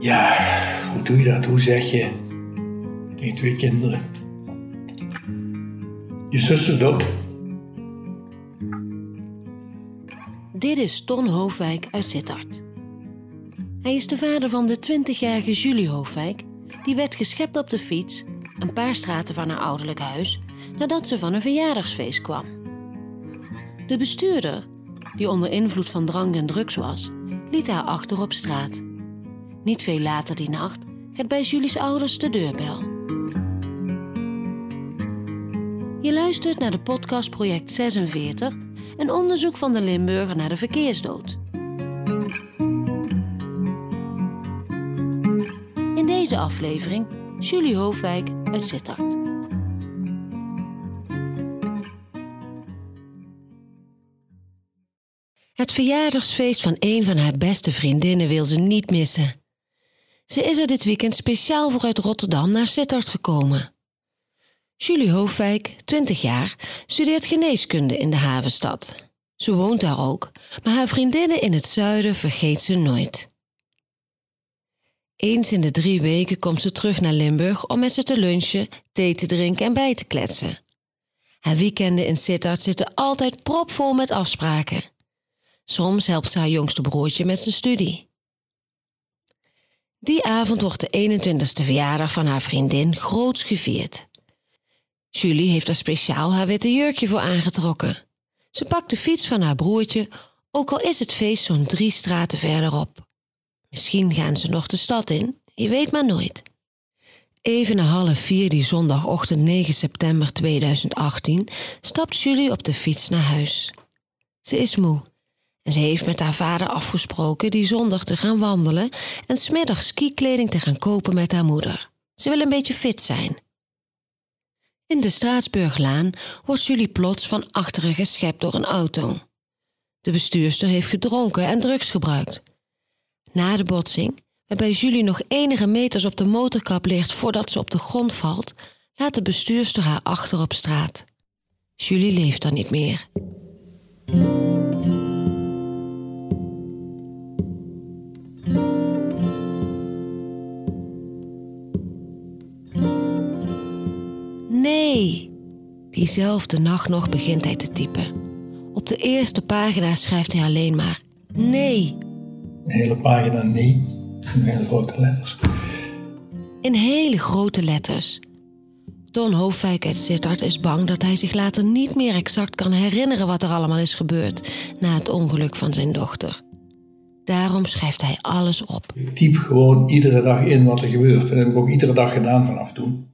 Ja, hoe doe je dat? Hoe zeg je tegen twee kinderen? Je zus is dood. Dit is Ton Hoofwijk uit Sittard. Hij is de vader van de 20-jarige Julie Hoofwijk, die werd geschept op de fiets een paar straten van haar ouderlijk huis nadat ze van een verjaardagsfeest kwam. De bestuurder, die onder invloed van drank en drugs was, liet haar achter op straat. Niet veel later die nacht gaat bij Julie's ouders de deurbel. Je luistert naar de podcast Project 46, een onderzoek van de Limburger naar de verkeersdood. In deze aflevering Julie Hoofwijk uit Sittard. Het verjaardagsfeest van een van haar beste vriendinnen wil ze niet missen. Ze is er dit weekend speciaal voor uit Rotterdam naar Sittard gekomen. Julie Hoofwijk, 20 jaar, studeert geneeskunde in de havenstad. Ze woont daar ook, maar haar vriendinnen in het zuiden vergeet ze nooit. Eens in de drie weken komt ze terug naar Limburg om met ze te lunchen, thee te drinken en bij te kletsen. Haar weekenden in Sittard zitten altijd propvol met afspraken. Soms helpt ze haar jongste broertje met zijn studie. Die avond wordt de 21ste verjaardag van haar vriendin groots gevierd. Julie heeft er speciaal haar witte jurkje voor aangetrokken. Ze pakt de fiets van haar broertje, ook al is het feest zo'n drie straten verderop. Misschien gaan ze nog de stad in, je weet maar nooit. Even na half vier die zondagochtend 9 september 2018 stapt Julie op de fiets naar huis. Ze is moe en ze heeft met haar vader afgesproken die zondag te gaan wandelen en smiddags skikleding te gaan kopen met haar moeder. Ze wil een beetje fit zijn. In de Straatsburglaan wordt Julie plots van achteren geschept door een auto. De bestuurster heeft gedronken en drugs gebruikt. Na de botsing, waarbij Julie nog enige meters op de motorkap ligt voordat ze op de grond valt, laat de bestuurster haar achter op straat. Julie leeft dan niet meer. Nee! Diezelfde nacht nog begint hij te typen. Op de eerste pagina schrijft hij alleen maar nee. Een hele pagina nee. In hele grote letters. In hele grote letters. Don Hoofdwijk uit Sittard is bang dat hij zich later niet meer exact kan herinneren wat er allemaal is gebeurd na het ongeluk van zijn dochter. Daarom schrijft hij alles op. Ik typ gewoon iedere dag in wat er gebeurt. En dat heb ik ook iedere dag gedaan vanaf toen.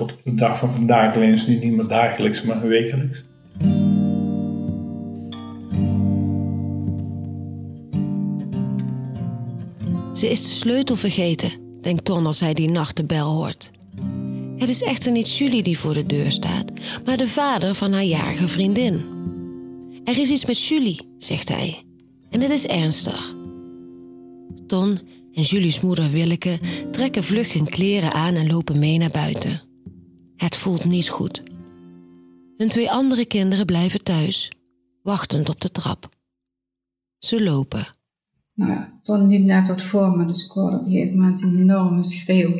Tot de dag van vandaag, het nu niet meer dagelijks, maar wekelijks. Ze is de sleutel vergeten, denkt Ton als hij die nacht de bel hoort. Het is echter niet Julie die voor de deur staat, maar de vader van haar jarige vriendin. Er is iets met Julie, zegt hij. En het is ernstig. Ton en Julie's moeder Willeke trekken vlug hun kleren aan en lopen mee naar buiten. Het voelt niet goed. Hun twee andere kinderen blijven thuis, wachtend op de trap. Ze lopen. Nou ja, Ton liep net wat voor me, dus ik hoorde op een gegeven moment een enorme schreeuw.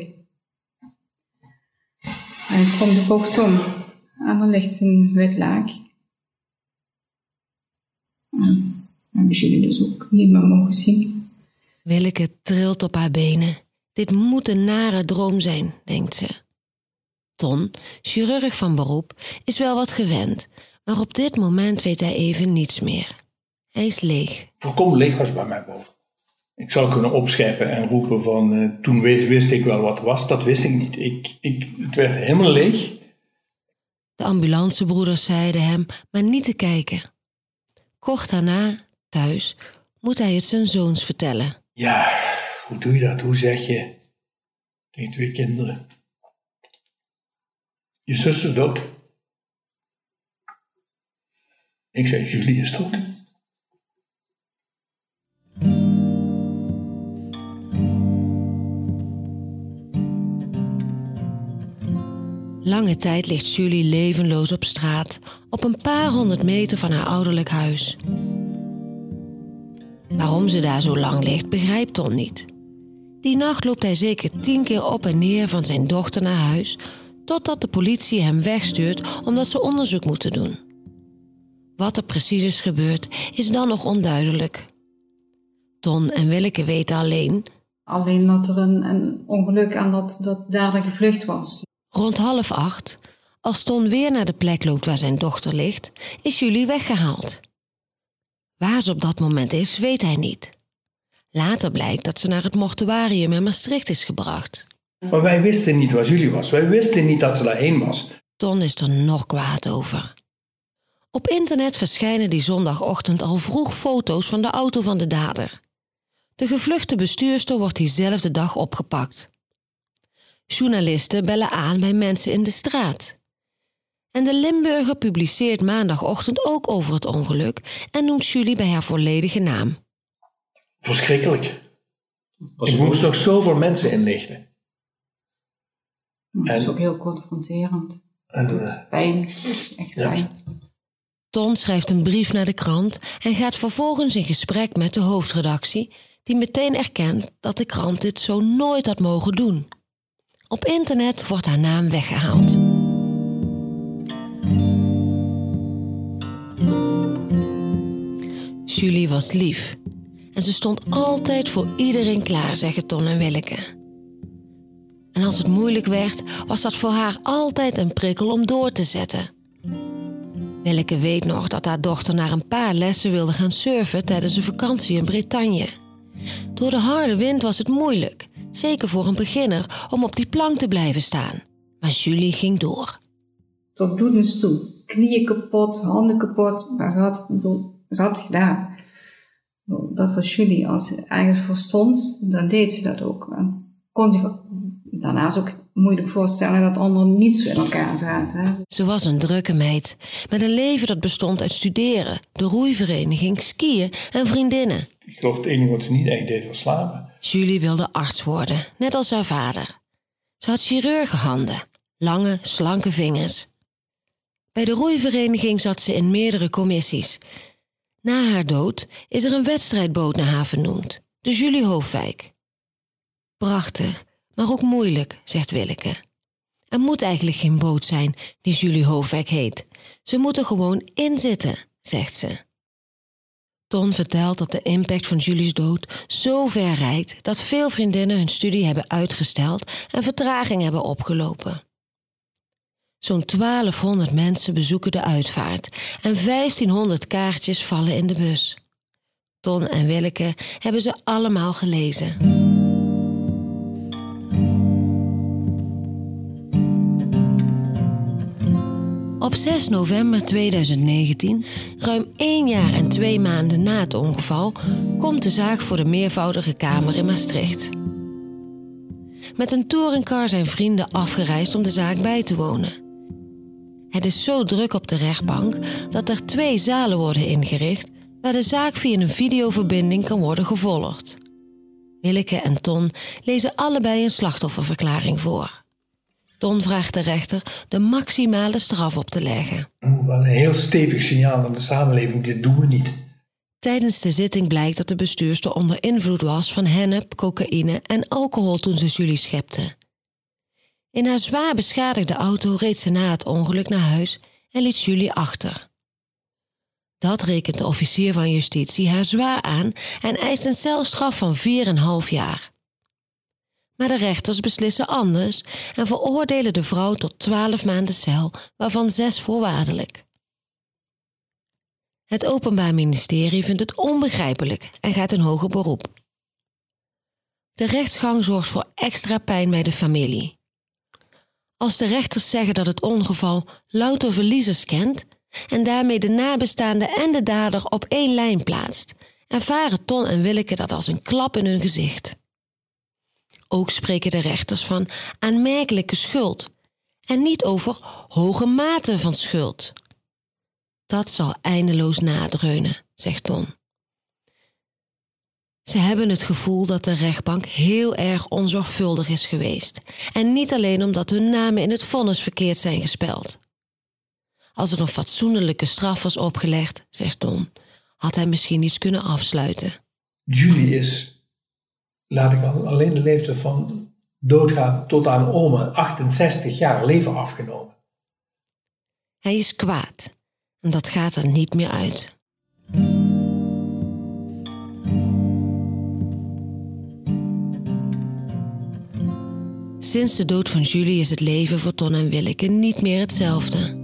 En ik kom de bocht om en er ligt een wit laak. En hebben jullie dus ook niet meer mogen zien. Willeke trilt op haar benen. Dit moet een nare droom zijn, denkt ze. Ton, chirurg van beroep, is wel wat gewend, maar op dit moment weet hij even niets meer. Hij is leeg. Volkomen leeg was bij mij boven. Ik zou kunnen opscheppen en roepen van eh, toen wist, wist ik wel wat er was. Dat wist ik niet. Ik, ik, het werd helemaal leeg. De ambulancebroeders zeiden hem maar niet te kijken. Kort daarna, thuis, moet hij het zijn zoons vertellen. Ja, hoe doe je dat? Hoe zeg je tegen twee kinderen? Je zus is dood. Ik zei, Julie is dood. Lange tijd ligt Julie levenloos op straat, op een paar honderd meter van haar ouderlijk huis. Waarom ze daar zo lang ligt, begrijpt Ton niet. Die nacht loopt hij zeker tien keer op en neer van zijn dochter naar huis, totdat de politie hem wegstuurt omdat ze onderzoek moeten doen. Wat er precies is gebeurd, is dan nog onduidelijk. Ton en Willeke weten alleen. Alleen dat er een, een ongeluk aan dat, dat dader gevlucht was. Rond half acht, als Ton weer naar de plek loopt waar zijn dochter ligt, is Julie weggehaald. Waar ze op dat moment is, weet hij niet. Later blijkt dat ze naar het mortuarium in Maastricht is gebracht. Maar wij wisten niet waar Julie was. Wij wisten niet dat ze daarheen was. Ton is er nog kwaad over. Op internet verschijnen die zondagochtend al vroeg foto's van de auto van de dader. De gevluchte bestuurster wordt diezelfde dag opgepakt. Journalisten bellen aan bij mensen in de straat. En de Limburger publiceert maandagochtend ook over het ongeluk en noemt Julie bij haar volledige naam. Verschrikkelijk. Ik moest nog zoveel mensen inlichten. Het is ook heel confronterend. En, Het doet eh, pijn, echt ja. pijn. Ton schrijft een brief naar de krant en gaat vervolgens in gesprek met de hoofdredactie, die meteen erkent dat de krant dit zo nooit had mogen doen. Op internet wordt haar naam weggehaald. Julie was lief en ze stond altijd voor iedereen klaar, zeggen Ton en Willeke. En als het moeilijk werd, was dat voor haar altijd een prikkel om door te zetten. Willeke weet nog dat haar dochter naar een paar lessen wilde gaan surfen tijdens een vakantie in Bretagne. Door de harde wind was het moeilijk, zeker voor een beginner, om op die plank te blijven staan. Maar Julie ging door. Tot bloedens toe. Knieën kapot, handen kapot. Maar ze had, het gedaan. Dat was Julie. Als ze ergens voor stond, dan deed ze dat ook. Kon zich daarnaast ook moeilijk voorstellen dat anderen niet zo in elkaar zaten. Ze was een drukke meid, met een leven dat bestond uit studeren, de roeivereniging, skiën en vriendinnen. ik geloof het enige wat ze niet echt deed was slapen. Julie wilde arts worden, net als haar vader. Ze had chirurgenhanden, lange, slanke vingers. Bij de roeivereniging zat ze in meerdere commissies. Na haar dood is er een wedstrijdboot naar haar vernoemd, de Julie Hoofdwijk. Prachtig, maar ook moeilijk, zegt Willeke. Er moet eigenlijk geen boot zijn die Julie Hoofdwijk heet. Ze moeten gewoon inzitten, zegt ze. Ton vertelt dat de impact van Julie's dood zo ver reikt dat veel vriendinnen hun studie hebben uitgesteld en vertraging hebben opgelopen. Zo'n 1200 mensen bezoeken de uitvaart en 1500 kaartjes vallen in de bus. Ton en Willeke hebben ze allemaal gelezen. Op 6 november 2019, ruim één jaar en twee maanden na het ongeval, komt de zaak voor de meervoudige Kamer in Maastricht. Met een touringcar zijn vrienden afgereisd om de zaak bij te wonen. Het is zo druk op de rechtbank dat er twee zalen worden ingericht waar de zaak via een videoverbinding kan worden gevolgd. Willeke en Ton lezen allebei een slachtofferverklaring voor. Ton vraagt de rechter de maximale straf op te leggen. Wel een heel stevig signaal aan de samenleving. Dit doen we niet. Tijdens de zitting blijkt dat de bestuurster onder invloed was van hennep, cocaïne en alcohol toen ze Julie schepte. In haar zwaar beschadigde auto reed ze na het ongeluk naar huis en liet Julie achter. Dat rekent de officier van justitie haar zwaar aan en eist een celstraf van 4,5 jaar. Maar de rechters beslissen anders en veroordelen de vrouw tot 12 maanden cel, waarvan 6 voorwaardelijk. Het Openbaar Ministerie vindt het onbegrijpelijk en gaat in hoger beroep. De rechtsgang zorgt voor extra pijn bij de familie. Als de rechters zeggen dat het ongeval louter verliezers kent en daarmee de nabestaanden en de dader op één lijn plaatst, ervaren Ton en Willeke dat als een klap in hun gezicht. Ook spreken de rechters van aanmerkelijke schuld en niet over hoge mate van schuld. Dat zal eindeloos nadreunen, zegt Ton. Ze hebben het gevoel dat de rechtbank heel erg onzorgvuldig is geweest. En niet alleen omdat hun namen in het vonnis verkeerd zijn gespeld. Als er een fatsoenlijke straf was opgelegd, zegt Ton, had hij misschien iets kunnen afsluiten. Julie is laat ik al, alleen de leeftijd van doodgaan tot aan oma, 68 jaar leven afgenomen. Hij is kwaad en dat gaat er niet meer uit. Sinds de dood van Julie is het leven voor Ton en Willeke niet meer hetzelfde.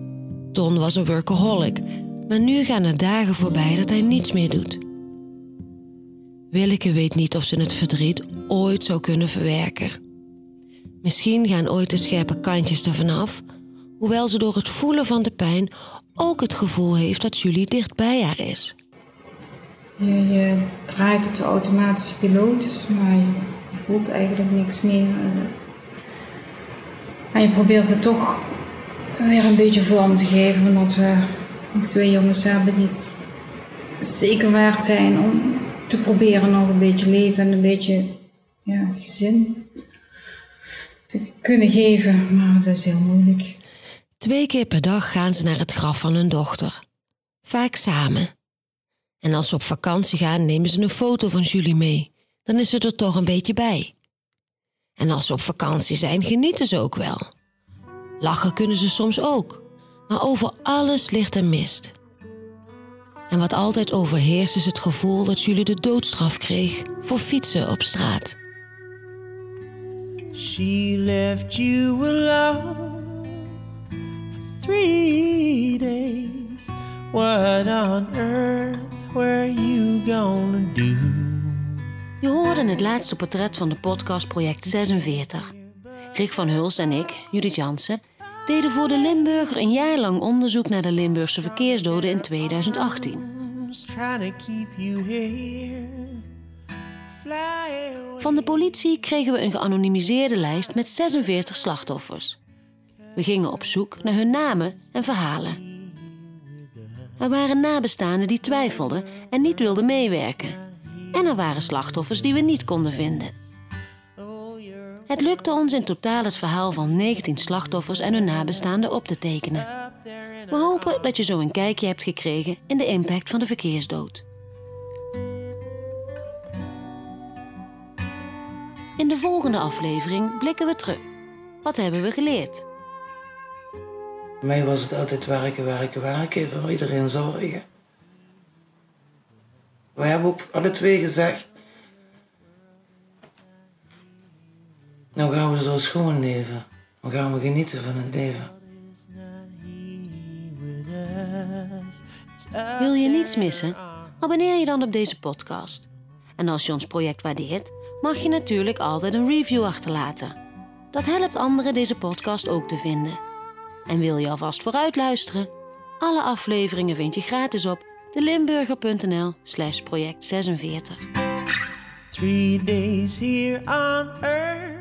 Ton was een workaholic, maar nu gaan er dagen voorbij dat hij niets meer doet. Willeke weet niet of ze het verdriet ooit zou kunnen verwerken. Misschien gaan ooit de scherpe kantjes ervan af, hoewel ze door het voelen van de pijn ook het gevoel heeft dat Julie dicht bij haar is. Je, draait op de automatische piloot, maar je, voelt eigenlijk niks meer. En je probeert het toch weer een beetje vorm te geven, omdat we nog twee jongens hebben die het zeker waard zijn om te proberen nog een beetje leven en een beetje ja, gezin te kunnen geven. Maar het is heel moeilijk. Twee keer per dag gaan ze naar het graf van hun dochter. Vaak samen. En als ze op vakantie gaan, nemen ze een foto van Julie mee. Dan is ze er toch een beetje bij. En als ze op vakantie zijn, genieten ze ook wel. Lachen kunnen ze soms ook. Maar over alles ligt er mist. En wat altijd overheerst is het gevoel dat Julie de doodstraf kreeg voor fietsen op straat. She left you alone for three days. What on earth were you gonna do? Je hoorde het laatste portret van de podcast Project 46. Rick van Huls en ik, Judith Jansen, deden voor de Limburger een jaar lang onderzoek naar de Limburgse verkeersdoden in 2018. Trying to keep you here. Fly away. Van de politie kregen we een geanonimiseerde lijst met 46 slachtoffers. We gingen op zoek naar hun namen en verhalen. Er waren nabestaanden die twijfelden en niet wilden meewerken. En er waren slachtoffers die we niet konden vinden. Het lukte ons in totaal het verhaal van 19 slachtoffers en hun nabestaanden op te tekenen. We hopen dat je zo een kijkje hebt gekregen in de impact van de verkeersdood. In de volgende aflevering blikken we terug. Wat hebben we geleerd? Voor mij was het altijd werken, werken, werken, voor iedereen zorgen. We hebben ook alle twee gezegd, nou gaan we zo schoon leven. Dan gaan we genieten van het leven. Wil je niets missen? Abonneer je dan op deze podcast. En als je ons project waardeert, mag je natuurlijk altijd een review achterlaten. Dat helpt anderen deze podcast ook te vinden. En wil je alvast vooruit luisteren? Alle afleveringen vind je gratis op delimburger.nl slash project 46. Three days here on earth.